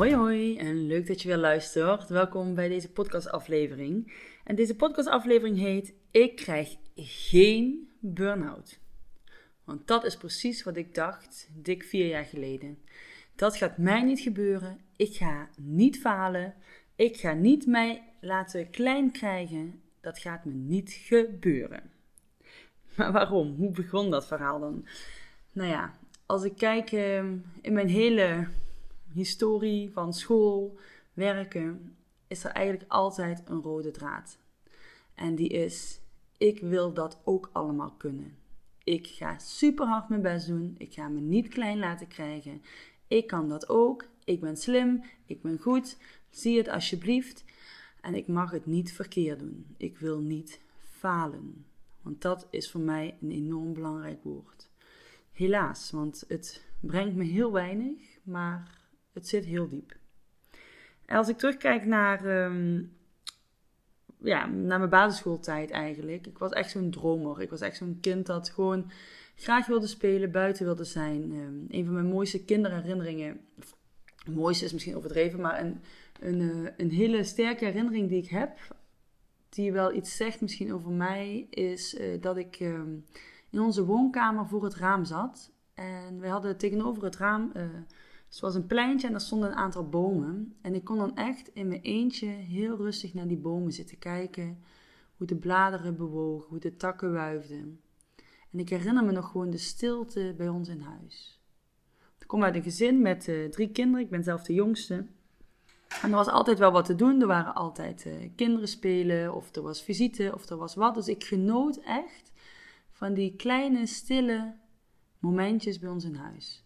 Hoi hoi en leuk dat je weer luistert. Welkom bij deze podcastaflevering. En deze podcastaflevering heet Ik krijg geen burn-out. Want dat is precies wat ik dacht dik vier jaar geleden. Dat gaat mij niet gebeuren. Ik ga niet falen. Ik ga niet mij laten klein krijgen. Dat gaat me niet gebeuren. Maar waarom? Hoe begon dat verhaal dan? Nou ja, als ik kijk ehm, in mijn hele historie van school, werken, is er eigenlijk altijd een rode draad. En die is: ik wil dat ook allemaal kunnen. Ik ga super hard mijn best doen. Ik ga me niet klein laten krijgen. Ik kan dat ook. Ik ben slim. Ik ben goed. Zie het alsjeblieft. En ik mag het niet verkeerd doen. Ik wil niet falen. Want dat is voor mij een enorm belangrijk woord. Helaas, want het brengt me heel weinig, maar het zit heel diep. Als ik terugkijk naar, ehm, ja, naar mijn basisschooltijd eigenlijk. Ik was echt zo'n dromer. Ik was echt zo'n kind dat gewoon graag wilde spelen, buiten wilde zijn. Um, een van mijn mooiste kinderherinneringen, mooiste is misschien overdreven, maar een, een, uh, een hele sterke herinnering die ik heb, die wel iets zegt misschien over mij, is uh, dat ik um, in onze woonkamer voor het raam zat. En we hadden tegenover het raam uh, het was een pleintje en daar stonden een aantal bomen. En ik kon dan echt in mijn eentje heel rustig naar die bomen zitten kijken. Hoe de bladeren bewogen, hoe de takken wuifden. En ik herinner me nog gewoon de stilte bij ons in huis. Ik kom uit een gezin met uh, drie kinderen. Ik ben zelf de jongste. En er was altijd wel wat te doen. Er waren altijd uh, kinderen spelen, of er was visite, of er was wat. Dus ik genoot echt van die kleine, stille momentjes bij ons in huis.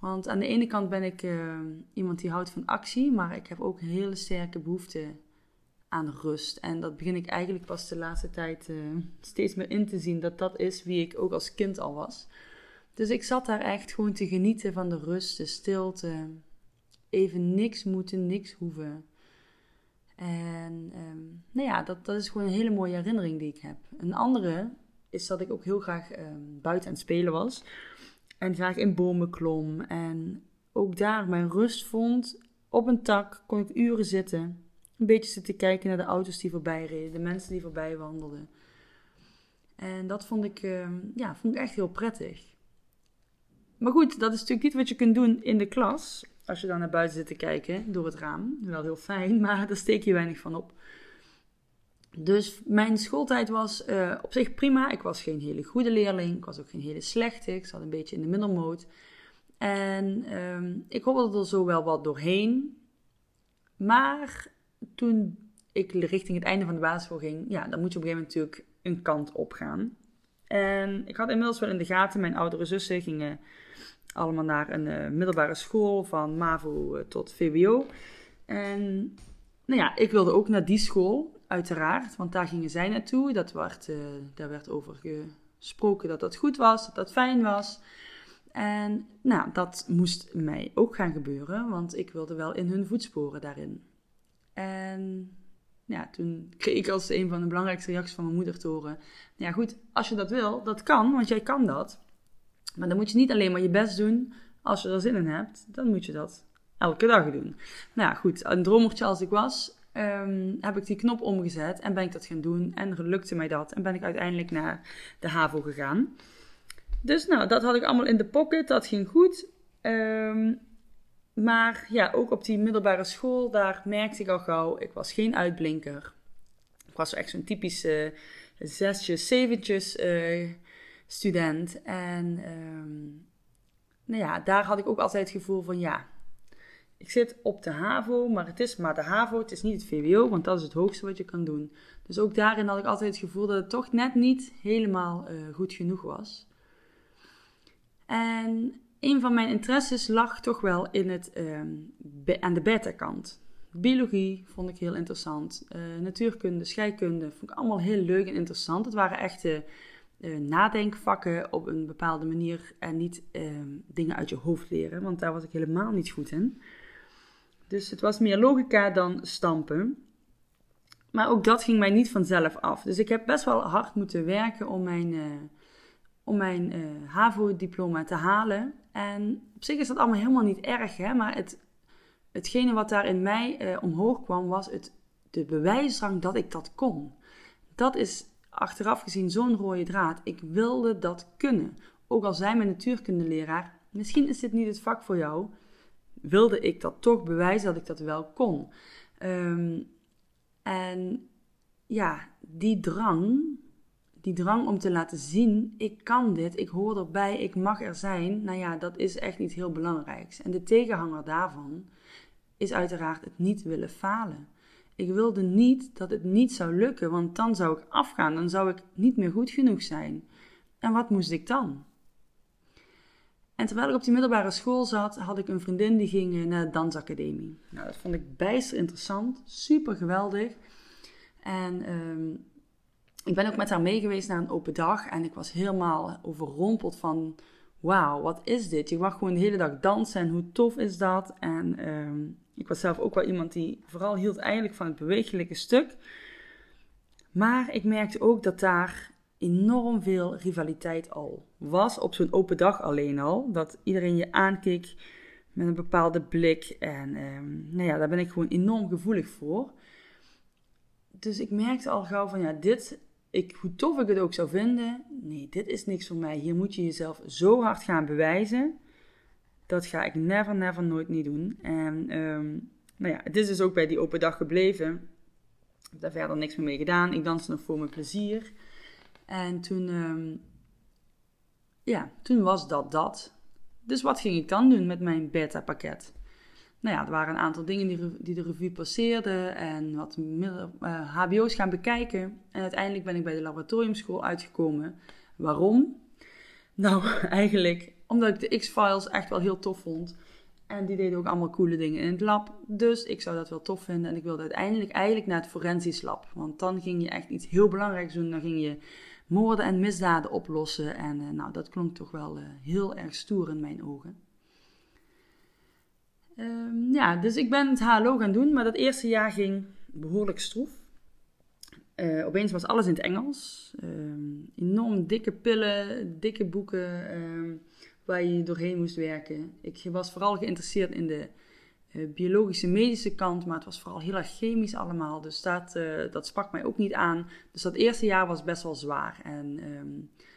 Want aan de ene kant ben ik uh, iemand die houdt van actie, maar ik heb ook een hele sterke behoefte aan rust. En dat begin ik eigenlijk pas de laatste tijd uh, steeds meer in te zien, dat dat is wie ik ook als kind al was. Dus ik zat daar echt gewoon te genieten van de rust, de stilte. Even niks moeten, niks hoeven. En um, nou ja, dat, dat is gewoon een hele mooie herinnering die ik heb. Een andere is dat ik ook heel graag um, buiten aan het spelen was. En graag in bomen klom. En ook daar mijn rust vond. Op een tak kon ik uren zitten. Een beetje zitten kijken naar de auto's die voorbij reden. De mensen die voorbij wandelden. En dat vond ik, uh, ja, vond ik echt heel prettig. Maar goed, dat is natuurlijk niet wat je kunt doen in de klas. Als je dan naar buiten zit te kijken door het raam. Wel heel fijn, maar daar steek je weinig van op. Dus mijn schooltijd was uh, op zich prima. Ik was geen hele goede leerling. Ik was ook geen hele slechte. Ik zat een beetje in de middelmoot. En um, ik hobbelde er zo wel wat doorheen. Maar toen ik richting het einde van de basisschool ging, ja, dan moet je op een gegeven moment natuurlijk een kant op gaan. En ik had inmiddels wel in de gaten, mijn oudere zussen gingen allemaal naar een uh, middelbare school van MAVO uh, tot VWO. En nou ja, ik wilde ook naar die school uiteraard, want daar gingen zij naartoe. Dat werd, uh, daar werd over gesproken dat dat goed was, dat dat fijn was. En nou, dat moest mij ook gaan gebeuren, want ik wilde wel in hun voetsporen daarin. En ja, toen kreeg ik als een van de belangrijkste reacties van mijn moeder te horen: Ja, goed, als je dat wil, dat kan, want jij kan dat. Maar dan moet je niet alleen maar je best doen als je er zin in hebt, dan moet je dat elke dag doen. Nou goed, een dromertje als ik was, um, heb ik die knop omgezet en ben ik dat gaan doen. En lukte mij dat. En ben ik uiteindelijk naar de HAVO gegaan. Dus nou, dat had ik allemaal in de pocket. Dat ging goed. Um, maar ja, ook op die middelbare school, daar merkte ik al gauw, ik was geen uitblinker. Ik was echt zo'n typische zesjes, zeventjes uh, student. En ehm, nou ja, daar had ik ook altijd het gevoel van, ja, ik zit op de HAVO, maar het is maar de HAVO, het is niet het VWO, want dat is het hoogste wat je kan doen. Dus ook daarin had ik altijd het gevoel dat het toch net niet helemaal uh, goed genoeg was. En een van mijn interesses lag toch wel in het, um, aan de beta-kant. Biologie vond ik heel interessant. Uh, natuurkunde, scheikunde vond ik allemaal heel leuk en interessant. Het waren echte uh, nadenkvakken op een bepaalde manier en niet ehm, dingen uit je hoofd leren, want daar was ik helemaal niet goed in. Dus het was meer logica dan stampen. Maar ook dat ging mij niet vanzelf af. Dus ik heb best wel hard moeten werken om mijn, uh, om mijn uh, HAVO-diploma te halen. En op zich is dat allemaal helemaal niet erg, hè? maar het, hetgene wat daar in mij uh, omhoog kwam was het, de bewijsdrang dat ik dat kon. Dat is achteraf gezien zo'n rode draad. Ik wilde dat kunnen. Ook al zei mijn natuurkundeleraar, misschien is dit niet het vak voor jou, wilde ik dat toch bewijzen dat ik dat wel kon. Um, en ja, die drang, die drang om te laten zien, ik kan dit, ik hoor erbij, ik mag er zijn, nou ja, dat is echt iets heel belangrijks. En de tegenhanger daarvan is uiteraard het niet willen falen. Ik wilde niet dat het niet zou lukken, want dan zou ik afgaan, dan zou ik niet meer goed genoeg zijn. En wat moest ik dan? En terwijl ik op die middelbare school zat, had ik een vriendin die ging eh, naar de dansacademie. Nou, dat vond ik bijster interessant, super geweldig. En ehm, ik ben ook met haar mee geweest naar een open dag en ik was helemaal overrompeld van, wauw, wat is dit? Je mag gewoon de hele dag dansen en hoe tof is dat? En ehm, ik was zelf ook wel iemand die vooral hield eigenlijk van het bewegelijke stuk. Maar ik merkte ook dat daar enorm veel rivaliteit al was. Op zo'n open dag alleen al. Dat iedereen je aankeek met een bepaalde blik. En um, nou ja, daar ben ik gewoon enorm gevoelig voor. Dus ik merkte al gauw van ja, dit, ik, hoe tof ik het ook zou vinden. Nee, dit is niks voor mij. Hier moet je jezelf zo hard gaan bewijzen. Dat ga ik never, never, nooit niet doen. En um, nou ja, het is dus ook bij die open dag gebleven. Ik heb daar verder niks meer mee gedaan. Ik danste nog voor mijn plezier. En toen, um, ja, toen was dat dat. Dus wat ging ik dan doen met mijn beta-pakket? Nou ja, er waren een aantal dingen die, die de revue passeerden en wat uh, eh, HBO's gaan bekijken. En uiteindelijk ben ik bij de laboratoriumschool uitgekomen. Waarom? Nou, eigenlijk omdat ik de X-Files echt wel heel tof vond. En die deden ook allemaal coole dingen in het lab. Dus ik zou dat wel tof vinden. En ik wilde uiteindelijk eigenlijk naar het forensisch lab. Want dan ging je echt iets heel belangrijks doen. Dan ging je moorden en misdaden oplossen. En uh, nou, dat klonk toch wel uh, heel erg stoer in mijn ogen. Um, ja, dus ik ben het HLO gaan doen, maar dat eerste jaar ging behoorlijk stroef. Uh, opeens was alles in het Engels. Um, enorm dikke pillen, dikke boeken um, waar je doorheen moest werken. Ik was vooral geïnteresseerd in de biologische medische kant, maar het was vooral heel erg chemisch allemaal. Dus dat, uh, dat sprak mij ook niet aan. Dus dat eerste jaar was best wel zwaar. En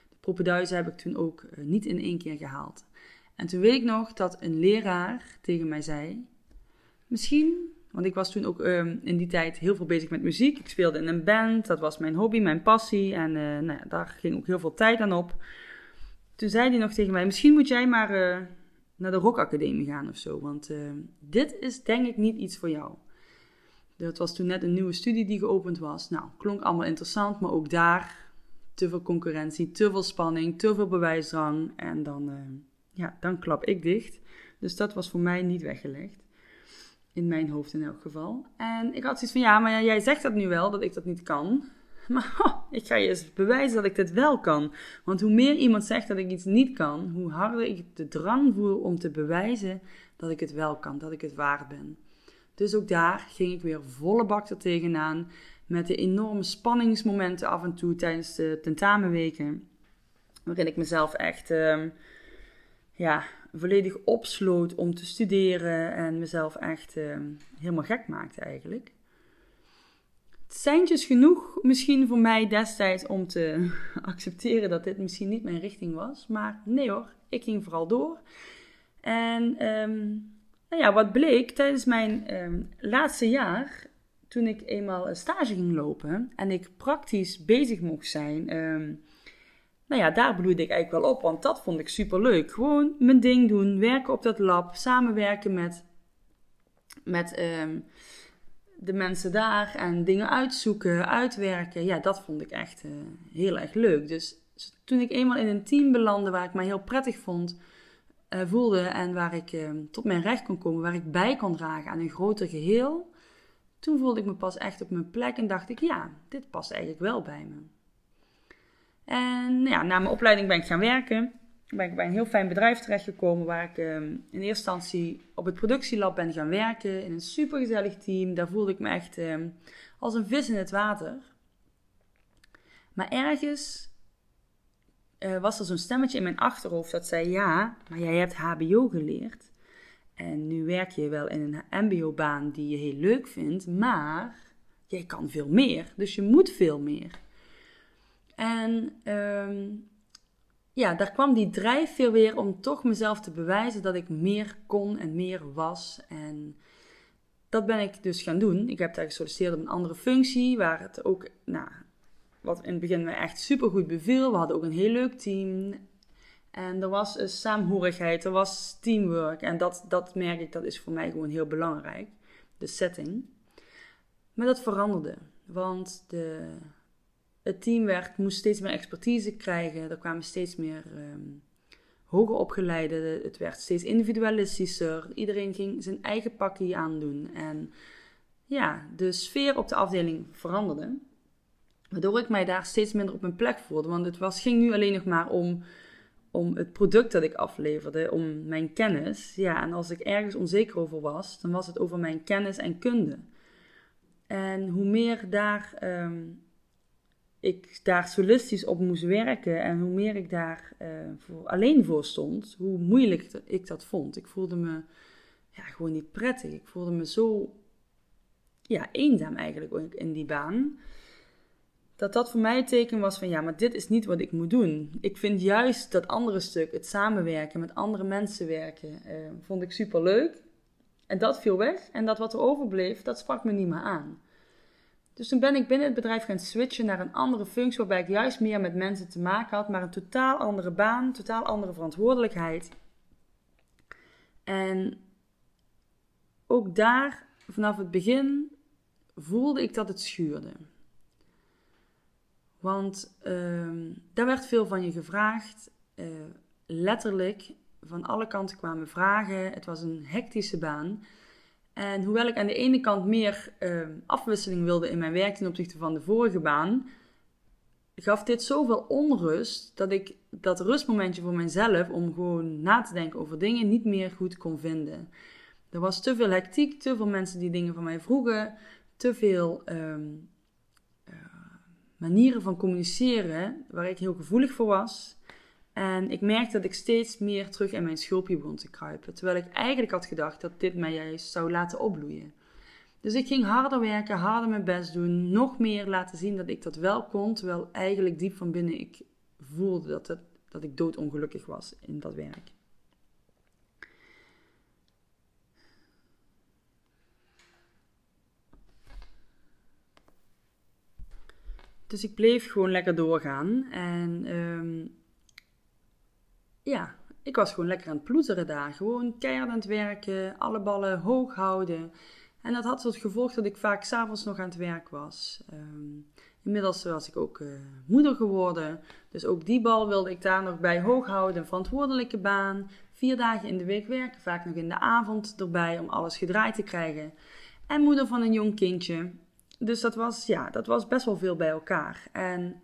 de propeduizen heb ik toen ook niet in één keer gehaald. En toen weet ik nog dat een leraar tegen mij zei: Misschien, want ik was toen ook um, in die tijd heel veel bezig met muziek. Ik speelde in een band, dat was mijn hobby, mijn passie. En nou ja, daar ging ook heel veel tijd aan op. Toen zei hij nog tegen mij: Misschien moet jij maar naar de rockacademie gaan of zo. Want uh, dit is denk ik niet iets voor jou. Dat was toen net een nieuwe studie die geopend was. Nou, klonk allemaal interessant, maar ook daar te veel concurrentie, te veel spanning, te veel bewijsdrang. En dan ja, dan klap ik dicht. Dus dat was voor mij niet weggelegd. In mijn hoofd in elk geval. En ik had zoiets van, ja, maar jij zegt dat nu wel, dat ik dat niet kan. Maar ik ga je eens bewijzen dat ik dit wel kan. Want hoe meer iemand zegt dat ik iets niet kan, hoe harder ik de drang voel om te bewijzen dat ik het wel kan, dat ik het waard ben. Dus ook daar ging ik weer volle bak er tegenaan. Met de enorme spanningsmomenten af en toe tijdens de tentamenweken. Waarin ik mezelf echt... Uh, ja, volledig opsloot om te studeren en mezelf echt uh, helemaal gek maakte eigenlijk. Seintjes genoeg misschien voor mij destijds om te accepteren dat dit misschien niet mijn richting was. Maar nee hoor, ik ging vooral door. En um, nou ja, wat bleek tijdens mijn ehm, laatste jaar, toen ik eenmaal een stage ging lopen en ik praktisch bezig mocht zijn. Ehm, nou ja, daar bloeide ik eigenlijk wel op, want dat vond ik super leuk. Gewoon mijn ding doen, werken op dat lab, samenwerken met, met ehm, de mensen daar en dingen uitzoeken, uitwerken. Ja, dat vond ik echt uh, heel erg leuk. Dus toen ik eenmaal in een team belandde waar ik mij heel prettig vond, uh, voelde en waar ik uh, tot mijn recht kon komen, waar ik bij kon dragen aan een groter geheel, toen voelde ik me pas echt op mijn plek en dacht ik, ja, dit past eigenlijk wel bij me. En ja, na mijn opleiding ben ik gaan werken. Ben ik bij een heel fijn bedrijf terechtgekomen waar ik um, in eerste instantie op het productielab ben gaan werken. In een supergezellig team. Daar voelde ik me echt um, als een vis in het water. Maar ergens uh, was er zo'n stemmetje in mijn achterhoofd dat zei: Ja, maar jij hebt HBO geleerd. En nu werk je wel in een MBO-baan die je heel leuk vindt, maar jij kan veel meer. Dus je moet veel meer. En um, ja, daar kwam die drijfveer weer om toch mezelf te bewijzen dat ik meer kon en meer was. En dat ben ik dus gaan doen. Ik heb daar gesolliciteerd op een andere functie, waar het ook, nou, wat in het begin me echt super goed beviel. We hadden ook een heel leuk team. En er was een saamhorigheid, er was teamwork. En dat, dat merk ik, dat is voor mij gewoon heel belangrijk. De setting. Maar dat veranderde. Want de, het team werd, moest steeds meer expertise krijgen. Er kwamen steeds meer um, hoger opgeleiden. Het werd steeds individualistischer. Iedereen ging zijn eigen pakje aandoen. En ja, de sfeer op de afdeling veranderde. Waardoor ik mij daar steeds minder op mijn plek voelde. Want het was, ging nu alleen nog maar om, om het product dat ik afleverde, om mijn kennis. Ja, en als ik ergens onzeker over was, dan was het over mijn kennis en kunde. En hoe meer daar um, ik daar solistisch op moest werken en hoe meer ik daar uh, voor, alleen voor stond, hoe moeilijk ik dat vond. Ik voelde me ja, gewoon niet prettig. Ik voelde me zo ja, eenzaam eigenlijk in die baan. Dat dat voor mij het teken was van ja, maar dit is niet wat ik moet doen. Ik vind juist dat andere stuk, het samenwerken, met andere mensen werken, uh, vond ik super leuk. En dat viel weg. En dat wat er overbleef, dat sprak me niet meer aan. Dus toen ben ik binnen het bedrijf gaan switchen naar een andere functie, waarbij ik juist meer met mensen te maken had, maar een totaal andere baan, totaal andere verantwoordelijkheid. En ook daar, vanaf het begin, voelde ik dat het schuurde. Want uh, daar werd veel van je gevraagd. Uh, letterlijk, van alle kanten kwamen vragen. Het was een hectische baan. En hoewel ik aan de ene kant meer uh, afwisseling wilde in mijn werk ten opzichte van de vorige baan, gaf dit zoveel onrust dat ik dat rustmomentje voor mezelf om gewoon na te denken over dingen niet meer goed kon vinden. Er was te veel hectiek, te veel mensen die dingen van mij vroegen, te veel um, uh, manieren van communiceren waar ik heel gevoelig voor was. En ik merkte dat ik steeds meer terug in mijn schulpje begon te kruipen. Terwijl ik eigenlijk had gedacht dat dit mij juist zou laten opbloeien. Dus ik ging harder werken, harder mijn best doen, nog meer laten zien dat ik dat wel kon. Terwijl eigenlijk diep van binnen ik voelde dat, dat ik doodongelukkig was in dat werk. Dus ik bleef gewoon lekker doorgaan. En um, ja, ik was gewoon lekker aan het ploeteren daar. Gewoon keihard aan het werken, alle ballen hoog houden. En dat had tot gevolg dat ik vaak s'avonds nog aan het werk was. Um, inmiddels was ik ook uh, moeder geworden. Dus ook die bal wilde ik daar nog bij hoog houden. Een verantwoordelijke baan. Vier dagen in de week werken. Vaak nog in de avond erbij om alles gedraaid te krijgen. En moeder van een jong kindje. Dus dat was, ja, dat was best wel veel bij elkaar. En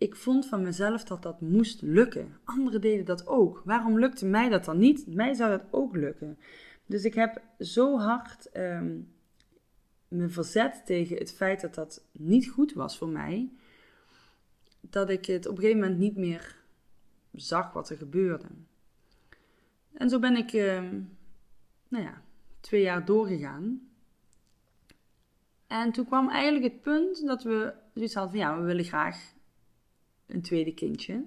ik vond van mezelf dat dat moest lukken. Anderen deden dat ook. Waarom lukte mij dat dan niet? Mij zou dat ook lukken. Dus ik heb zo hard um, me verzet tegen het feit dat dat niet goed was voor mij, dat ik het op een gegeven moment niet meer zag wat er gebeurde. En zo ben ik, um, nou ja, twee jaar doorgegaan. En toen kwam eigenlijk het punt dat we zoiets hadden van ja, we willen graag een tweede kindje.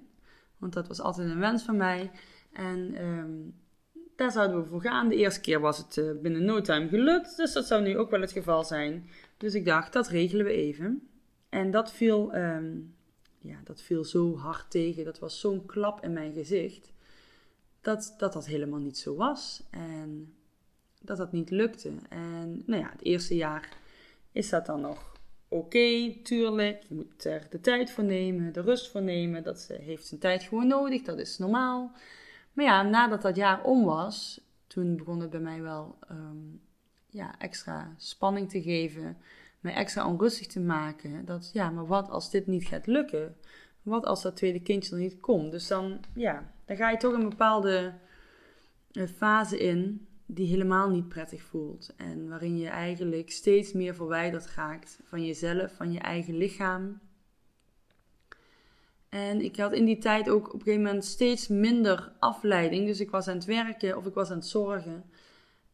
Want dat was altijd een wens van mij. En um, daar zouden we voor gaan. De eerste keer was het eh, binnen no time gelukt, dus dat zou nu ook wel het geval zijn. Dus ik dacht, dat regelen we even. En dat viel, ehm, ja, dat viel zo hard tegen. Dat was zo'n klap in mijn gezicht. Dat, dat dat helemaal niet zo was. En dat dat niet lukte. En nou ja, het eerste jaar is dat dan nog oké, tuurlijk. Je moet er de tijd voor nemen, de rust voor nemen. Dat heeft zijn tijd gewoon nodig, dat is normaal. Maar ja, nadat dat jaar om was, toen begon het bij mij wel ehm, ja, extra spanning te geven. Mij extra onrustig te maken. Dat ja, maar wat als dit niet gaat lukken? Wat als dat tweede kindje er niet komt? Dus dan, ja, dan ga je toch een bepaalde eh, fase in die helemaal niet prettig voelt. En waarin je eigenlijk steeds meer verwijderd raakt van jezelf, van je eigen lichaam. En ik had in die tijd ook op een gegeven moment steeds minder afleiding. Dus ik was aan het werken of ik was aan het zorgen.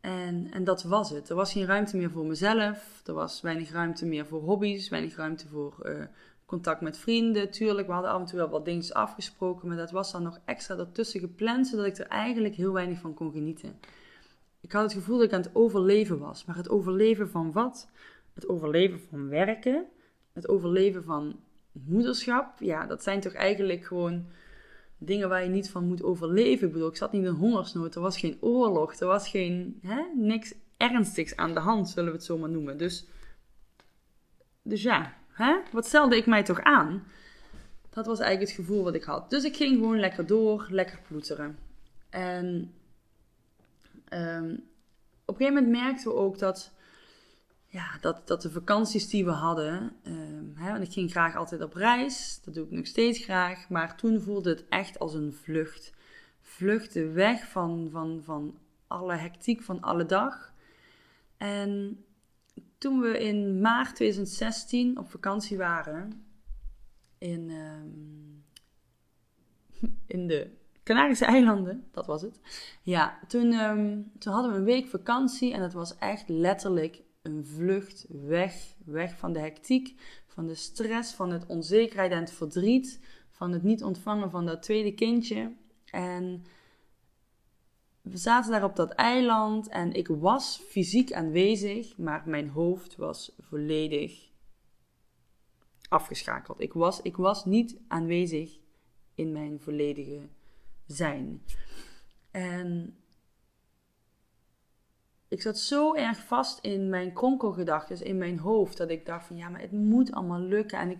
En, en dat was het. Er was geen ruimte meer voor mezelf. Er was weinig ruimte meer voor hobby's. Weinig ruimte voor uh, contact met vrienden. Tuurlijk, we hadden af en toe wel wat dingen afgesproken. Maar dat was dan nog extra ertussen gepland. Zodat ik er eigenlijk heel weinig van kon genieten. Ik had het gevoel dat ik aan het overleven was. Maar het overleven van wat? Het overleven van werken. Het overleven van moederschap. Ja, dat zijn toch eigenlijk gewoon dingen waar je niet van moet overleven. Ik bedoel, ik zat niet in hongersnood. Er was geen oorlog. Er was geen, hè, niks ernstigs aan de hand, zullen we het zo maar noemen. Dus, dus ja, hè, wat stelde ik mij toch aan? Dat was eigenlijk het gevoel wat ik had. Dus ik ging gewoon lekker door, lekker ploeteren. En um, op een gegeven moment merkten we ook dat, ja, dat, dat de vakanties die we hadden, um, hè, want ik ging graag altijd op reis, dat doe ik nog steeds graag, maar toen voelde het echt als een vlucht. Vluchten weg van, van, van alle hectiek van alle dag. En toen we in maart 2016 op vakantie waren in, um, in de Canarische eilanden, dat was het. Ja, toen, ehm, toen hadden we een week vakantie en het was echt letterlijk een vlucht weg. Weg van de hectiek, van de stress, van het onzekerheid en het verdriet, van het niet ontvangen van dat tweede kindje. En we zaten daar op dat eiland en ik was fysiek aanwezig, maar mijn hoofd was volledig afgeschakeld. Ik was, ik was niet aanwezig in mijn volledige zijn. En ik zat zo erg vast in mijn kronkelgedachten, in mijn hoofd, dat ik dacht van ja, maar het moet allemaal lukken en ik,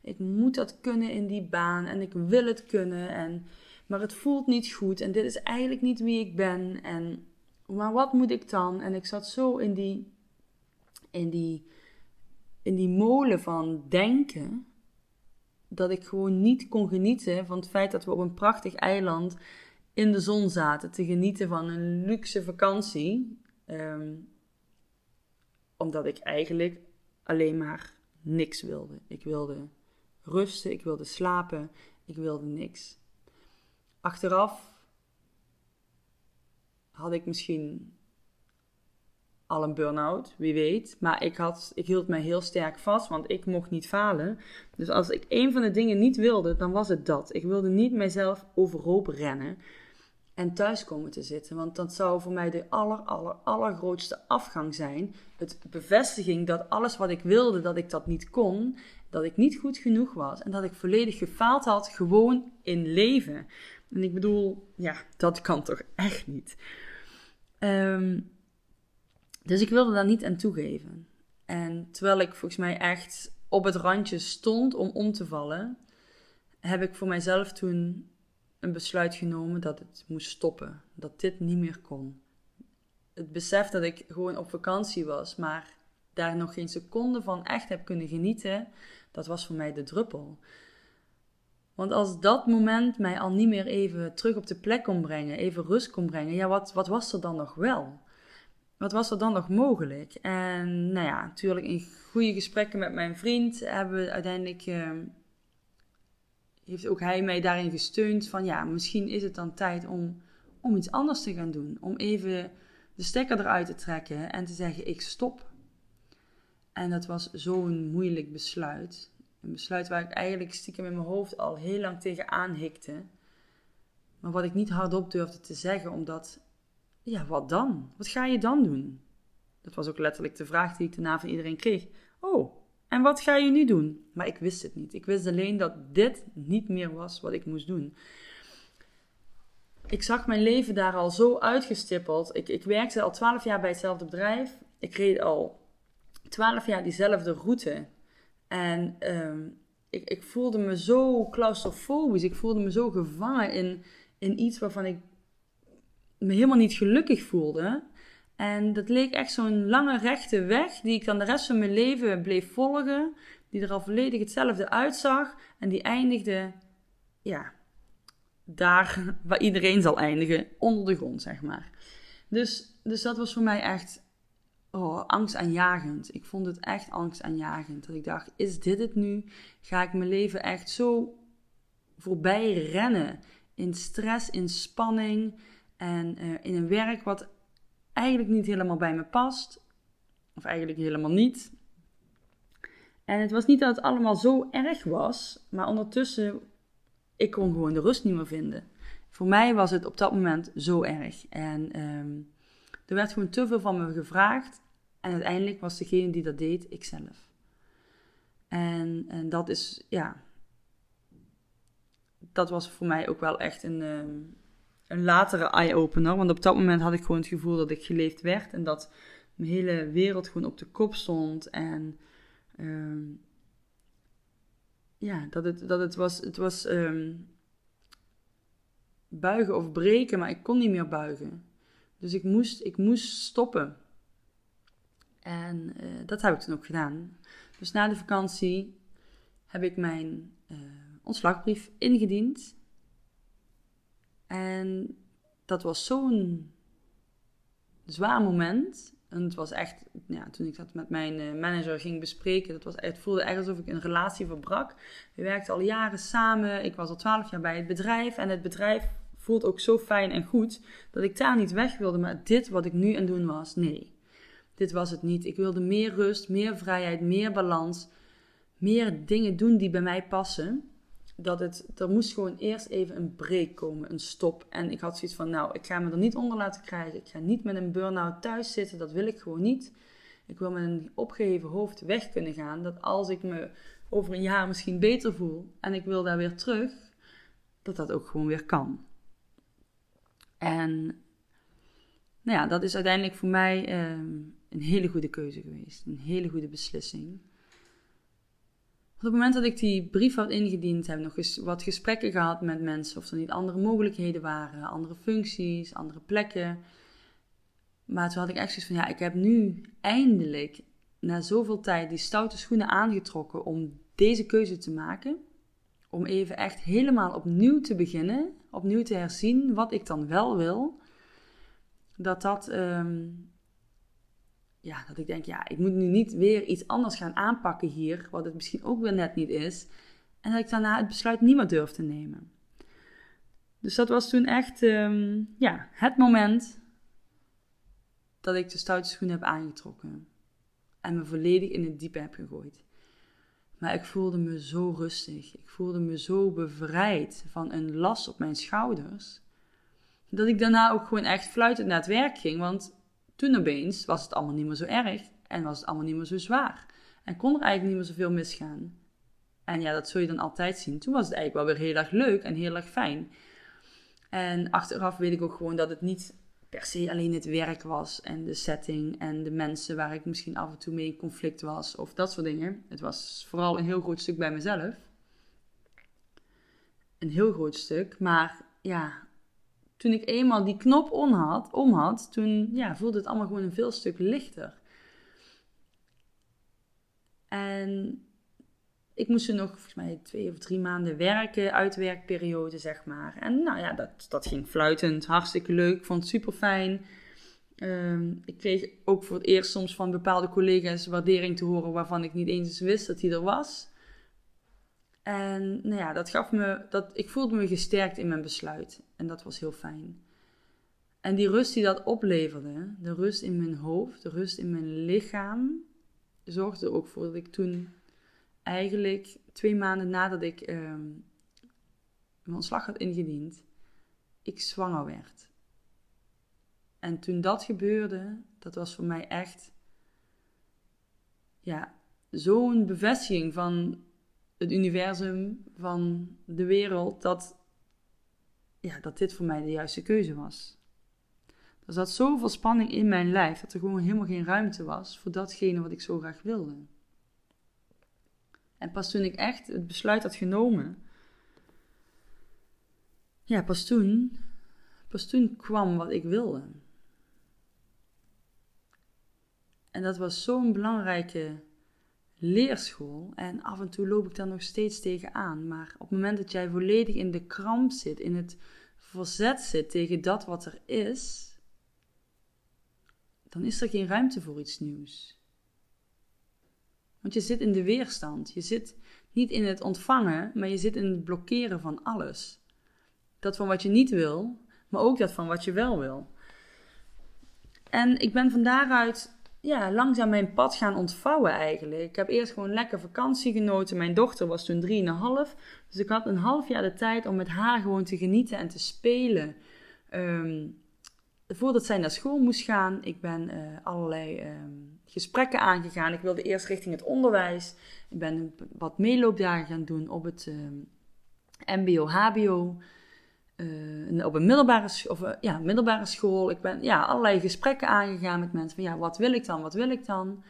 ik moet dat kunnen in die baan en ik wil het kunnen, en, maar het voelt niet goed en dit is eigenlijk niet wie ik ben en maar wat moet ik dan? En ik zat zo in die, in die, in die molen van denken dat ik gewoon niet kon genieten van het feit dat we op een prachtig eiland in de zon zaten te genieten van een luxe vakantie. Ehm, omdat ik eigenlijk alleen maar niks wilde. Ik wilde rusten, ik wilde slapen, ik wilde niks. Achteraf had ik misschien al een burn-out, wie weet. Maar ik, had, ik hield mij heel sterk vast, want ik mocht niet falen. Dus als ik een van de dingen niet wilde, dan was het dat. Ik wilde niet mijzelf overhoop rennen en thuis komen te zitten. Want dat zou voor mij de aller, aller, allergrootste afgang zijn. Het bevestiging dat alles wat ik wilde, dat ik dat niet kon. Dat ik niet goed genoeg was. En dat ik volledig gefaald had, gewoon in leven. En ik bedoel, ja, dat kan toch echt niet. Um, dus ik wilde daar niet aan toegeven. En terwijl ik volgens mij echt op het randje stond om om te vallen, heb ik voor mijzelf toen een besluit genomen dat het moest stoppen. Dat dit niet meer kon. Het besef dat ik gewoon op vakantie was, maar daar nog geen seconde van echt heb kunnen genieten, dat was voor mij de druppel. Want als dat moment mij al niet meer even terug op de plek kon brengen, even rust kon brengen, ja, wat, wat was er dan nog wel? Wat was er dan nog mogelijk? En nou ja, natuurlijk in goede gesprekken met mijn vriend hebben we uiteindelijk. Uh, heeft ook hij mij daarin gesteund van ja, misschien is het dan tijd om, om iets anders te gaan doen. Om even de stekker eruit te trekken en te zeggen: ik stop. En dat was zo'n moeilijk besluit. Een besluit waar ik eigenlijk stiekem in mijn hoofd al heel lang tegenaan hikte. Maar wat ik niet hardop durfde te zeggen, omdat ja, wat dan? Wat ga je dan doen? Dat was ook letterlijk de vraag die ik daarna van iedereen kreeg. Oh, en wat ga je nu doen? Maar ik wist het niet. Ik wist alleen dat dit niet meer was wat ik moest doen. Ik zag mijn leven daar al zo uitgestippeld. Ik, ik werkte al twaalf jaar bij hetzelfde bedrijf. Ik reed al twaalf jaar diezelfde route. En ehm, ik, ik voelde me zo claustrofobisch. Ik voelde me zo gevangen in, in iets waarvan ik me helemaal niet gelukkig voelde. En dat leek echt zo'n lange rechte weg die ik dan de rest van mijn leven bleef volgen. Die er al volledig hetzelfde uitzag. En die eindigde, ja, daar waar iedereen zal eindigen, onder de grond, zeg maar. Dus, dus dat was voor mij echt oh, angstaanjagend. Ik vond het echt angstaanjagend. Dat ik dacht, is dit het nu? Ga ik mijn leven echt zo voorbij rennen? In stress, in spanning en uh, in een werk wat eigenlijk niet helemaal bij me past. Of eigenlijk helemaal niet. En het was niet dat het allemaal zo erg was, maar ondertussen, ik kon gewoon de rust niet meer vinden. Voor mij was het op dat moment zo erg. En um, er werd gewoon te veel van me gevraagd. En uiteindelijk was degene die dat deed, ikzelf. En, en dat is, ja, dat was voor mij ook wel echt een, um, een latere eye-opener. Want op dat moment had ik gewoon het gevoel dat ik geleefd werd en dat mijn hele wereld gewoon op de kop stond. En um, ja, dat het, dat het was, het was um, buigen of breken, maar ik kon niet meer buigen. Dus ik moest, ik moest stoppen. En uh, dat heb ik toen ook gedaan. Dus na de vakantie heb ik mijn uh, ontslagbrief ingediend. En dat was zo'n zwaar moment. En het was echt, ja, toen ik dat met mijn uh, manager ging bespreken, dat was, het voelde echt alsof ik een relatie verbrak. We werkten al jaren samen. Ik was al twaalf jaar bij het bedrijf. En het bedrijf voelt ook zo fijn en goed dat ik daar niet weg wilde. Maar dit wat ik nu aan doen was, nee. Dit was het niet. Ik wilde meer rust, meer vrijheid, meer balans. Meer dingen doen die bij mij passen dat het, er moest gewoon eerst even een break komen, een stop. En ik had zoiets van, nou, ik ga me er niet onder laten krijgen. Ik ga niet met een burn-out thuis zitten, dat wil ik gewoon niet. Ik wil met een opgeheven hoofd weg kunnen gaan. Dat als ik me over een jaar misschien beter voel en ik wil daar weer terug, dat dat ook gewoon weer kan. En nou ja, dat is uiteindelijk voor mij ehm, een hele goede keuze geweest. Een hele goede beslissing op het moment dat ik die brief had ingediend, heb ik nog eens wat gesprekken gehad met mensen. Of er niet andere mogelijkheden waren, andere functies, andere plekken. Maar toen had ik echt zoiets van, ja, ik heb nu eindelijk na zoveel tijd die stoute schoenen aangetrokken om deze keuze te maken. Om even echt helemaal opnieuw te beginnen, opnieuw te herzien wat ik dan wel wil. Dat dat um, ja, dat ik denk, ja, ik moet nu niet weer iets anders gaan aanpakken hier, wat het misschien ook weer net niet is. En dat ik daarna het besluit niet meer durf te nemen. Dus dat was toen echt um, ja, het moment dat ik de stoute schoenen heb aangetrokken. En me volledig in het diepe heb gegooid. Maar ik voelde me zo rustig. Ik voelde me zo bevrijd van een last op mijn schouders. Dat ik daarna ook gewoon echt fluitend naar het werk ging. Want toen opeens was het allemaal niet meer zo erg en was het allemaal niet meer zo zwaar. En kon er eigenlijk niet meer zoveel misgaan. En ja, dat zul je dan altijd zien. Toen was het eigenlijk wel weer heel erg leuk en heel erg fijn. En achteraf weet ik ook gewoon dat het niet per se alleen het werk was en de setting en de mensen waar ik misschien af en toe mee in conflict was of dat soort dingen. Het was vooral een heel groot stuk bij mezelf. Een heel groot stuk, maar ja, toen ik eenmaal die knop om had, toen ja, voelde het allemaal gewoon een veel stuk lichter. En ik moest er nog volgens mij twee of drie maanden werken, uitwerkperiode zeg maar. En nou ja, dat, dat ging fluitend, hartstikke leuk, vond het super fijn. Ehm, ik kreeg ook voor het eerst soms van bepaalde collega's waardering te horen waarvan ik niet eens wist dat hij er was. En nou ja, dat gaf me, dat, ik voelde me gesterkt in mijn besluit. En dat was heel fijn. En die rust die dat opleverde, de rust in mijn hoofd, de rust in mijn lichaam, zorgde ook voor dat ik toen eigenlijk twee maanden nadat ik uh, mijn ontslag had ingediend, ik zwanger werd. En toen dat gebeurde, dat was voor mij echt ja, zo'n bevestiging van het universum, van de wereld, dat, ja, dat dit voor mij de juiste keuze was. Er zat zoveel spanning in mijn lijf dat er gewoon helemaal geen ruimte was voor datgene wat ik zo graag wilde. En pas toen ik echt het besluit had genomen, ja, pas toen, pas toen kwam wat ik wilde. En dat was zo'n belangrijke leerschool. En af en toe loop ik daar nog steeds tegenaan. Maar op het moment dat jij volledig in de kramp zit, in het verzet zit tegen dat wat er is, dan is er geen ruimte voor iets nieuws. Want je zit in de weerstand. Je zit niet in het ontvangen, maar je zit in het blokkeren van alles. Dat van wat je niet wil, maar ook dat van wat je wel wil. En ik ben van daaruit ja, langzaam mijn pad gaan ontvouwen eigenlijk. Ik heb eerst gewoon lekker vakantie genoten. Mijn dochter was toen 3,5. Dus ik had een half jaar de tijd om met haar gewoon te genieten en te spelen. Um, voordat zij naar school moest gaan, ik ben uh, allerlei um, gesprekken aangegaan. Ik wilde eerst richting het onderwijs. Ik ben wat meeloopdagen gaan doen op het um, MBO, HBO. Uh, op een middelbare, of, uh, ja, middelbare school. Ik ben ja, allerlei gesprekken aangegaan met mensen van ja, wat wil ik dan, wat wil ik dan?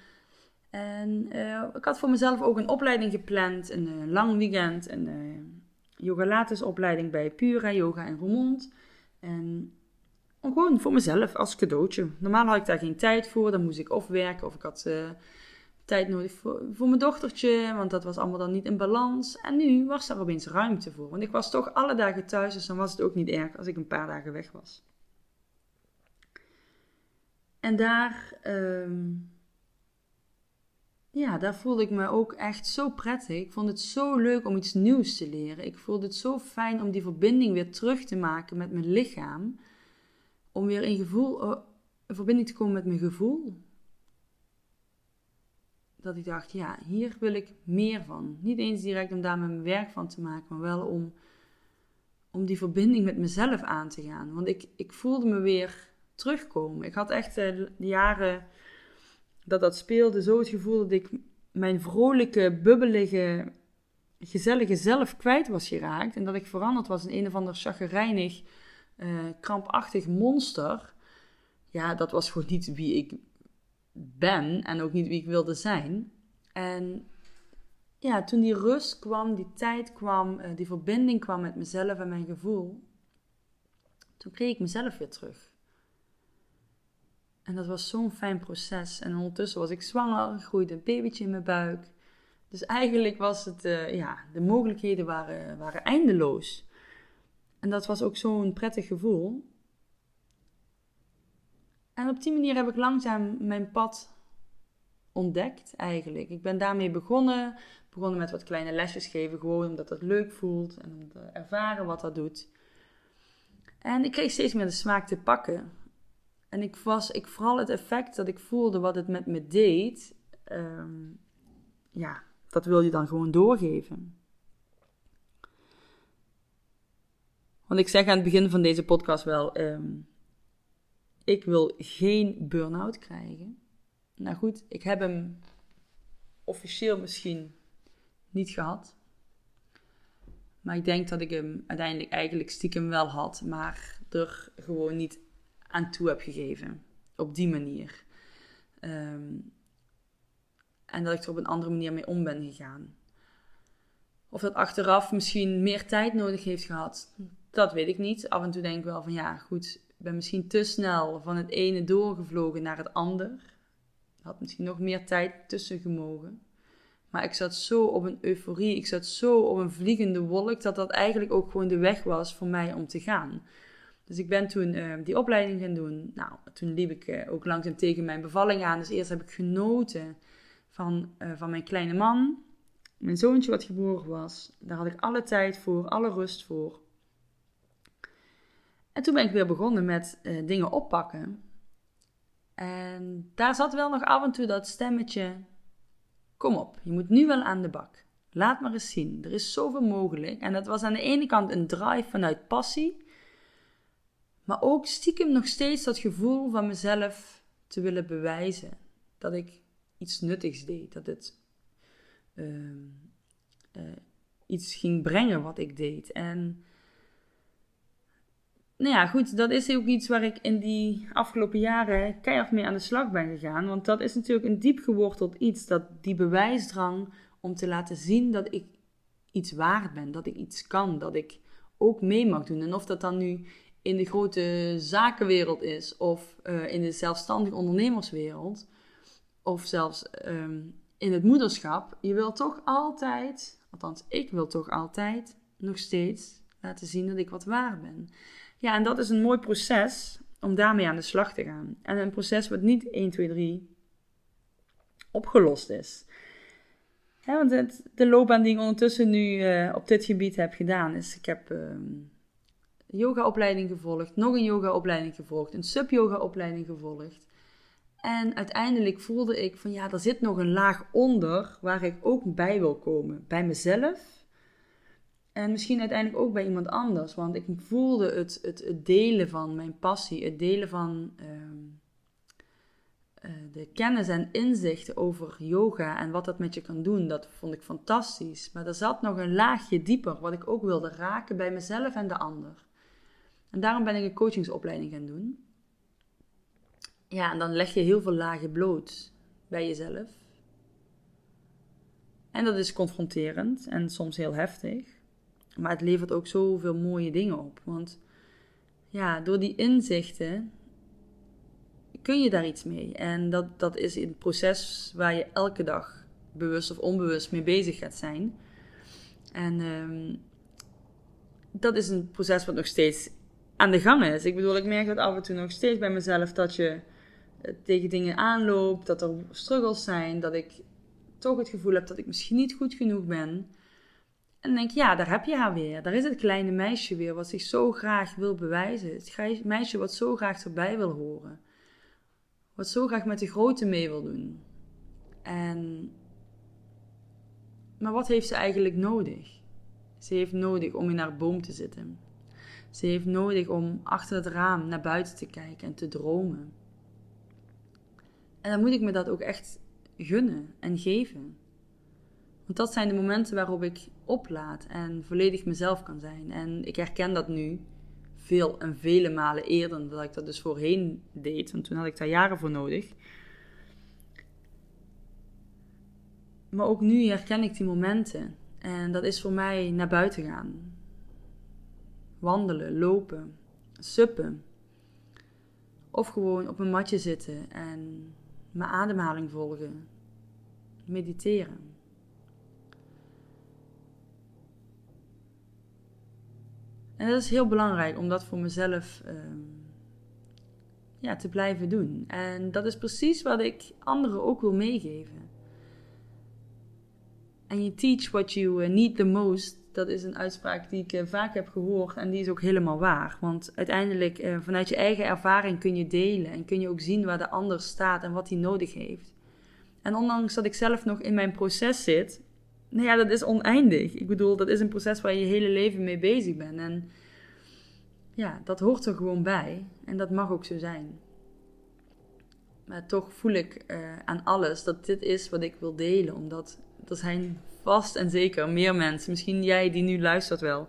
En uh, ik had voor mezelf ook een opleiding gepland, een lang weekend, een yoga latus opleiding bij Pura Yoga in Roermond. En gewoon voor mezelf als cadeautje. Normaal had ik daar geen tijd voor, dan moest ik of werken of ik had tijd nodig voor, voor mijn dochtertje, want dat was allemaal dan niet in balans. En nu was er opeens ruimte voor, want ik was toch alle dagen thuis, dus dan was het ook niet erg als ik een paar dagen weg was. En daar, ehm, ja, daar voelde ik me ook echt zo prettig. Ik vond het zo leuk om iets nieuws te leren. Ik voelde het zo fijn om die verbinding weer terug te maken met mijn lichaam. Om weer in gevoel, eh, verbinding te komen met mijn gevoel dat ik dacht, ja, hier wil ik meer van. Niet eens direct om daar mijn werk van te maken, maar wel om, om die verbinding met mezelf aan te gaan. Want ik, ik voelde me weer terugkomen. Ik had echt eh, de jaren dat dat speelde zo het gevoel dat ik mijn vrolijke, bubbelige, gezellige zelf kwijt was geraakt. En dat ik veranderd was in een of ander chagrijnig, uh, krampachtig monster. Ja, dat was gewoon niet wie ik ben en ook niet wie ik wilde zijn. En ja, toen die rust kwam, die tijd kwam, eh, die verbinding kwam met mezelf en mijn gevoel, toen kreeg ik mezelf weer terug. En dat was zo'n fijn proces. En ondertussen was ik zwanger, groeide een babytje in mijn buik. Dus eigenlijk was het, uh, ja, de mogelijkheden waren, waren eindeloos. En dat was ook zo'n prettig gevoel. En op die manier heb ik langzaam mijn pad ontdekt eigenlijk. Ik ben daarmee begonnen. Begonnen met wat kleine lesjes geven, gewoon omdat het leuk voelt en om te ervaren wat dat doet. En ik kreeg steeds meer de smaak te pakken. En ik was, ik, vooral het effect dat ik voelde wat het met me deed, ehm, ja, dat wil je dan gewoon doorgeven. Want ik zeg aan het begin van deze podcast wel, ehm, ik wil geen burn-out krijgen. Nou goed, ik heb hem officieel misschien niet gehad. Maar ik denk dat ik hem uiteindelijk eigenlijk stiekem wel had, maar er gewoon niet aan toe heb gegeven. Op die manier. Ehm, en dat ik er op een andere manier mee om ben gegaan. Of dat achteraf misschien meer tijd nodig heeft gehad, dat weet ik niet. Af en toe denk ik wel van ja, goed, ben misschien te snel van het ene doorgevlogen naar het ander. Had misschien nog meer tijd tussen gemogen. Maar ik zat zo op een euforie, ik zat zo op een vliegende wolk, dat dat eigenlijk ook gewoon de weg was voor mij om te gaan. Dus ik ben toen uh, die opleiding gaan doen. Nou, toen liep ik uh, ook langzaam tegen mijn bevalling aan. Dus eerst heb ik genoten van, uh, van mijn kleine man. Mijn zoontje wat geboren was. Daar had ik alle tijd voor, alle rust voor. En toen ben ik weer begonnen met uh, dingen oppakken. En daar zat wel nog af en toe dat stemmetje: Kom op, je moet nu wel aan de bak. Laat maar eens zien. Er is zoveel mogelijk. En dat was aan de ene kant een drive vanuit passie. Maar ook stiekem nog steeds dat gevoel van mezelf te willen bewijzen. Dat ik iets nuttigs deed. Dat het uh, iets ging brengen wat ik deed. En nou ja, goed, dat is ook iets waar ik in die afgelopen jaren keihard mee aan de slag ben gegaan. Want dat is natuurlijk een diep geworteld iets. Dat die bewijsdrang om te laten zien dat ik iets waard ben, dat ik iets kan, dat ik ook mee mag doen. En of dat dan nu in de grote zakenwereld is, of uh, in de zelfstandig ondernemerswereld, of zelfs um, in het moederschap, je wil toch altijd, althans ik wil toch altijd, nog steeds laten zien dat ik wat waard ben. Ja, en dat is een mooi proces om daarmee aan de slag te gaan. En een proces wat niet 1, 2, 3 opgelost is. want het, de loopbaan die ik ondertussen nu uh, op dit gebied heb gedaan is, ik heb uh, yogaopleiding gevolgd, nog een yogaopleiding gevolgd, een sub-yoga-opleiding gevolgd. En uiteindelijk voelde ik van ja, er zit nog een laag onder waar ik ook bij wil komen. Bij mezelf en misschien uiteindelijk ook bij iemand anders. Want ik voelde het, het, het delen van mijn passie, het delen van ehm, eh, de kennis en inzichten over yoga en wat dat met je kan doen. Dat vond ik fantastisch. Maar er zat nog een laagje dieper wat ik ook wilde raken bij mezelf en de ander. En daarom ben ik een coachingsopleiding gaan doen. Ja, en dan leg je heel veel lagen bloot bij jezelf. En dat is confronterend en soms heel heftig. Maar het levert ook zoveel mooie dingen op. Want ja, door die inzichten kun je daar iets mee. En dat, dat is een proces waar je elke dag bewust of onbewust mee bezig gaat zijn. En um, dat is een proces wat nog steeds aan de gang is. Ik bedoel, ik merk dat af en toe nog steeds bij mezelf dat je eh, tegen dingen aanloopt, dat er struggles zijn, dat ik toch het gevoel heb dat ik misschien niet goed genoeg ben. En denk ja, daar heb je haar weer. Daar is het kleine meisje weer wat zich zo graag wil bewijzen. Het meisje wat zo graag erbij wil horen. Wat zo graag met de grote mee wil doen. En... Maar wat heeft ze eigenlijk nodig? Ze heeft nodig om in haar boom te zitten. Ze heeft nodig om achter het raam naar buiten te kijken en te dromen. En dan moet ik me dat ook echt gunnen en geven. Want dat zijn de momenten waarop ik oplaad en volledig mezelf kan zijn. En ik herken dat nu veel en vele malen eerder dan dat ik dat dus voorheen deed. Want toen had ik daar jaren voor nodig. Maar ook nu herken ik die momenten. En dat is voor mij naar buiten gaan. Wandelen, lopen, suppen. Of gewoon op een matje zitten en mijn ademhaling volgen. Mediteren. En dat is heel belangrijk om dat voor mezelf ehm, ja, te blijven doen. En dat is precies wat ik anderen ook wil meegeven. En je teach what you eh, need the most. Dat is een uitspraak die ik eh, vaak heb gehoord en die is ook helemaal waar. Want uiteindelijk, uh, vanuit je eigen ervaring kun je delen en kun je ook zien waar de ander staat en wat hij nodig heeft. En ondanks dat ik zelf nog in mijn proces zit, nou ja, dat is oneindig. Ik bedoel, dat is een proces waar je je hele leven mee bezig bent. En ja, dat hoort er gewoon bij. En dat mag ook zo zijn. Maar toch voel ik uh, aan alles dat dit is wat ik wil delen. Omdat er zijn vast en zeker meer mensen, misschien jij die nu luistert wel,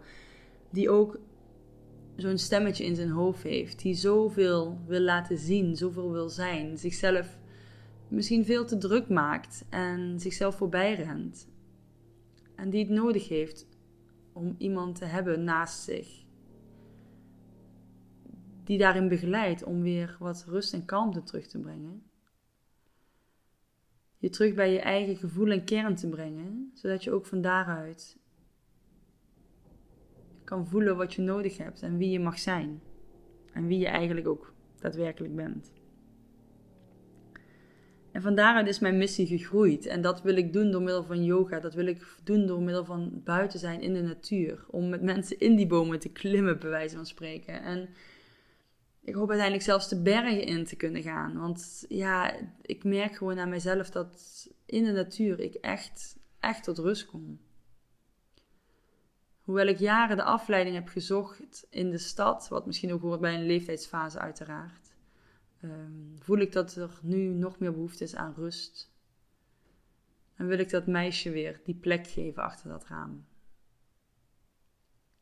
die ook zo'n stemmetje in zijn hoofd heeft. Die zoveel wil laten zien, zoveel wil zijn. Zichzelf misschien veel te druk maakt en zichzelf voorbij rent. En die het nodig heeft om iemand te hebben naast zich. Die daarin begeleidt om weer wat rust en kalmte terug te brengen. Je terug bij je eigen gevoel en kern te brengen, zodat je ook van daaruit kan voelen wat je nodig hebt en wie je mag zijn. En wie je eigenlijk ook daadwerkelijk bent. En van daaruit is mijn missie gegroeid. En dat wil ik doen door middel van yoga. Dat wil ik doen door middel van buiten zijn in de natuur. Om met mensen in die bomen te klimmen, bij wijze van spreken. En ik hoop uiteindelijk zelfs de bergen in te kunnen gaan. Want ja, ik merk gewoon aan mezelf dat in de natuur ik echt, echt tot rust kom. Hoewel ik jaren de afleiding heb gezocht in de stad, wat misschien ook hoort bij een leeftijdsfase uiteraard, ehm, voel ik dat er nu nog meer behoefte is aan rust. En wil ik dat meisje weer die plek geven achter dat raam.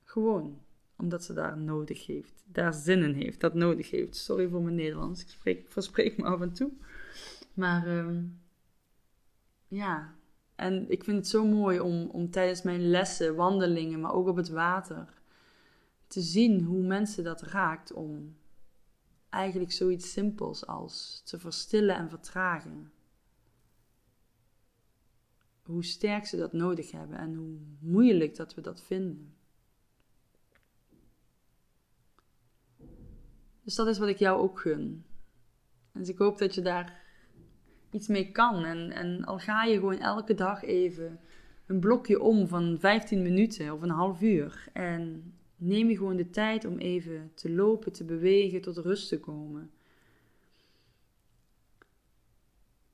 Gewoon omdat ze daar nodig heeft, daar zin in heeft, dat nodig heeft. Sorry voor mijn Nederlands, ik spreek, verspreek me af en toe. Maar ehm, ja, en ik vind het zo mooi om, om tijdens mijn lessen, wandelingen, maar ook op het water, te zien hoe mensen dat raakt om eigenlijk zoiets simpels als te verstillen en vertragen. Hoe sterk ze dat nodig hebben en hoe moeilijk dat we dat vinden. Dus dat is wat ik jou ook gun. Dus ik hoop dat je daar iets mee kan. En, en al ga je gewoon elke dag even een blokje om van 15 minuten of een half uur. En neem je gewoon de tijd om even te lopen, te bewegen, tot rust te komen.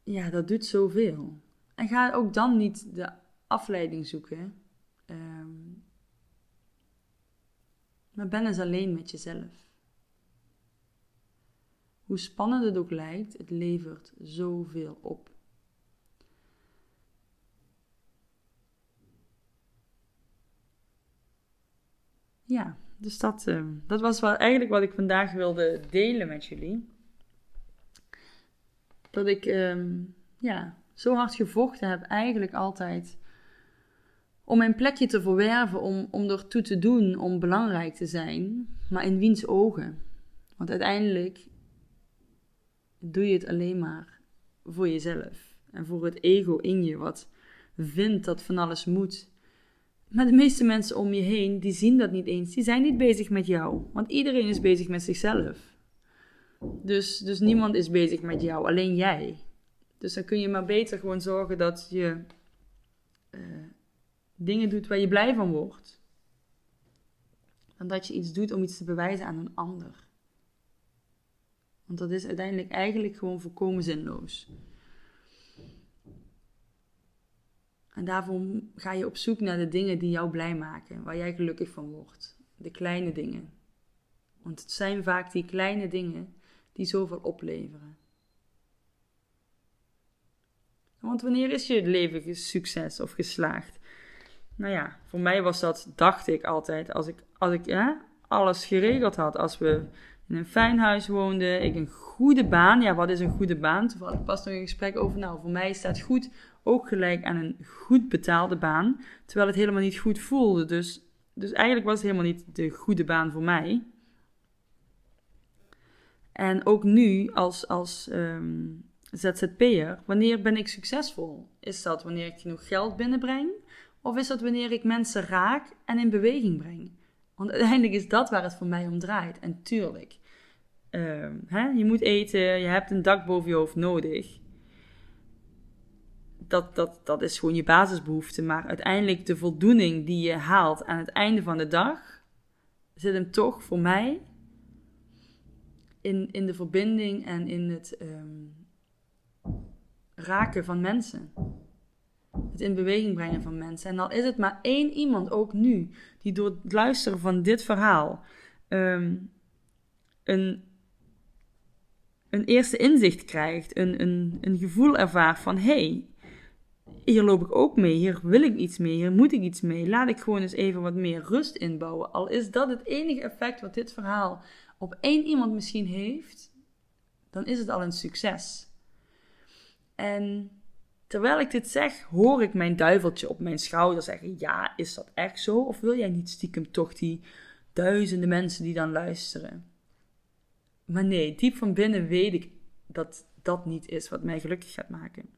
Ja, dat doet zoveel. En ga ook dan niet de afleiding zoeken. Um, maar ben eens alleen met jezelf. Hoe spannend het ook lijkt, het levert zoveel op. Ja, dus dat, uh, dat was wel eigenlijk wat ik vandaag wilde delen met jullie. Dat ik uh, ja, zo hard gevochten heb, eigenlijk altijd om mijn plekje te verwerven, om, om ertoe te doen, om belangrijk te zijn, maar in wiens ogen? Want uiteindelijk doe je het alleen maar voor jezelf en voor het ego in je, wat vindt dat van alles moet. Maar de meeste mensen om je heen, die zien dat niet eens. Die zijn niet bezig met jou, want iedereen is bezig met zichzelf. Dus, dus niemand is bezig met jou, alleen jij. Dus dan kun je maar beter gewoon zorgen dat je uh, dingen doet waar je blij van wordt. Dan dat je iets doet om iets te bewijzen aan een ander. Want dat is uiteindelijk eigenlijk gewoon volkomen zinloos. En daarvoor ga je op zoek naar de dingen die jou blij maken, waar jij gelukkig van wordt. De kleine dingen. Want het zijn vaak die kleine dingen die zoveel opleveren. Want wanneer is je leven succes of geslaagd? Nou ja, voor mij was dat, dacht ik altijd, als ik, als ik ja, alles geregeld had. Als we in een fijn huis woonde, ik een goede baan. Ja, wat is een goede baan? Toevallig pas nog een gesprek over. Nou, voor mij staat goed ook gelijk aan een goed betaalde baan, terwijl het helemaal niet goed voelde. Dus, dus eigenlijk was het helemaal niet de goede baan voor mij. En ook nu als, als um, ZZP'er, wanneer ben ik succesvol? Is dat wanneer ik genoeg geld binnenbreng? Of is dat wanneer ik mensen raak en in beweging breng? Want uiteindelijk is dat waar het voor mij om draait. En tuurlijk, uh, hè, je moet eten, je hebt een dak boven je hoofd nodig. Dat, dat, dat is gewoon je basisbehoefte. Maar uiteindelijk de voldoening die je haalt aan het einde van de dag, zit hem toch voor mij in, in de verbinding en in het um, raken van mensen het in beweging brengen van mensen. En dan is het maar één iemand, ook nu, die door het luisteren van dit verhaal um, een, een eerste inzicht krijgt, een, een, een gevoel ervaart van hey, hier loop ik ook mee, hier wil ik iets mee, hier moet ik iets mee. Laat ik gewoon eens even wat meer rust inbouwen. Al is dat het enige effect wat dit verhaal op één iemand misschien heeft, dan is het al een succes. En Terwijl ik dit zeg, hoor ik mijn duiveltje op mijn schouder zeggen: Ja, is dat echt zo? Of wil jij niet stiekem toch die duizenden mensen die dan luisteren? Maar nee, diep van binnen weet ik dat dat niet is wat mij gelukkig gaat maken.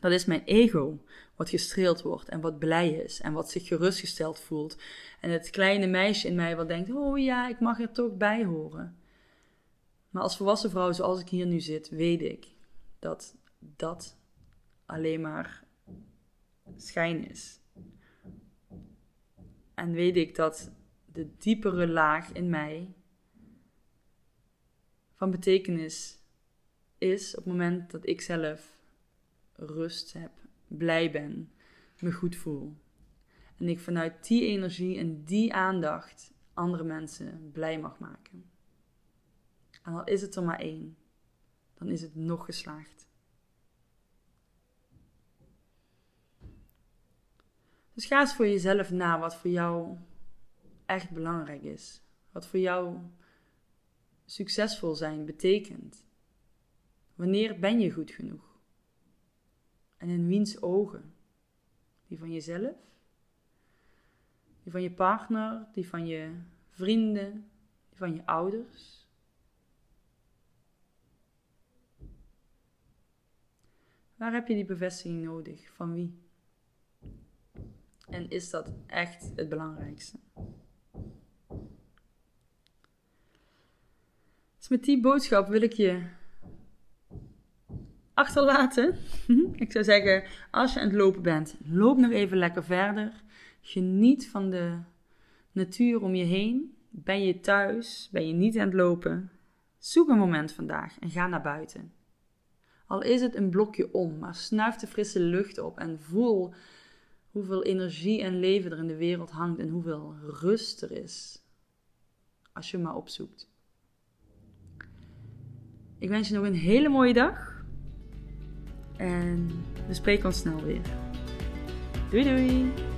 Dat is mijn ego, wat gestreeld wordt en wat blij is en wat zich gerustgesteld voelt. En het kleine meisje in mij wat denkt: Oh ja, ik mag er toch bij horen. Maar als volwassen vrouw, zoals ik hier nu zit, weet ik dat dat alleen maar schijn is. En weet ik dat de diepere laag in mij van betekenis is op het moment dat ik zelf rust heb, blij ben, me goed voel. En ik vanuit die energie en die aandacht andere mensen blij mag maken. En al is het er maar één, dan is het nog geslaagd. Dus ga eens voor jezelf na wat voor jou echt belangrijk is. Wat voor jou succesvol zijn betekent. Wanneer ben je goed genoeg? En in wiens ogen? Die van jezelf? Die van je partner? Die van je vrienden? Die van je ouders? Waar heb je die bevestiging nodig? Van wie? En is dat echt het belangrijkste? Dus met die boodschap wil ik je achterlaten. ik zou zeggen, als je aan het lopen bent, loop nog even lekker verder. Geniet van de natuur om je heen. Ben je thuis? Ben je niet aan het lopen? Zoek een moment vandaag en ga naar buiten. Al is het een blokje om, maar snuif de frisse lucht op en voel hoeveel energie en leven er in de wereld hangt en hoeveel rust er is. Als je maar opzoekt. Ik wens je nog een hele mooie dag. En we spreken ons snel weer. Doei doei!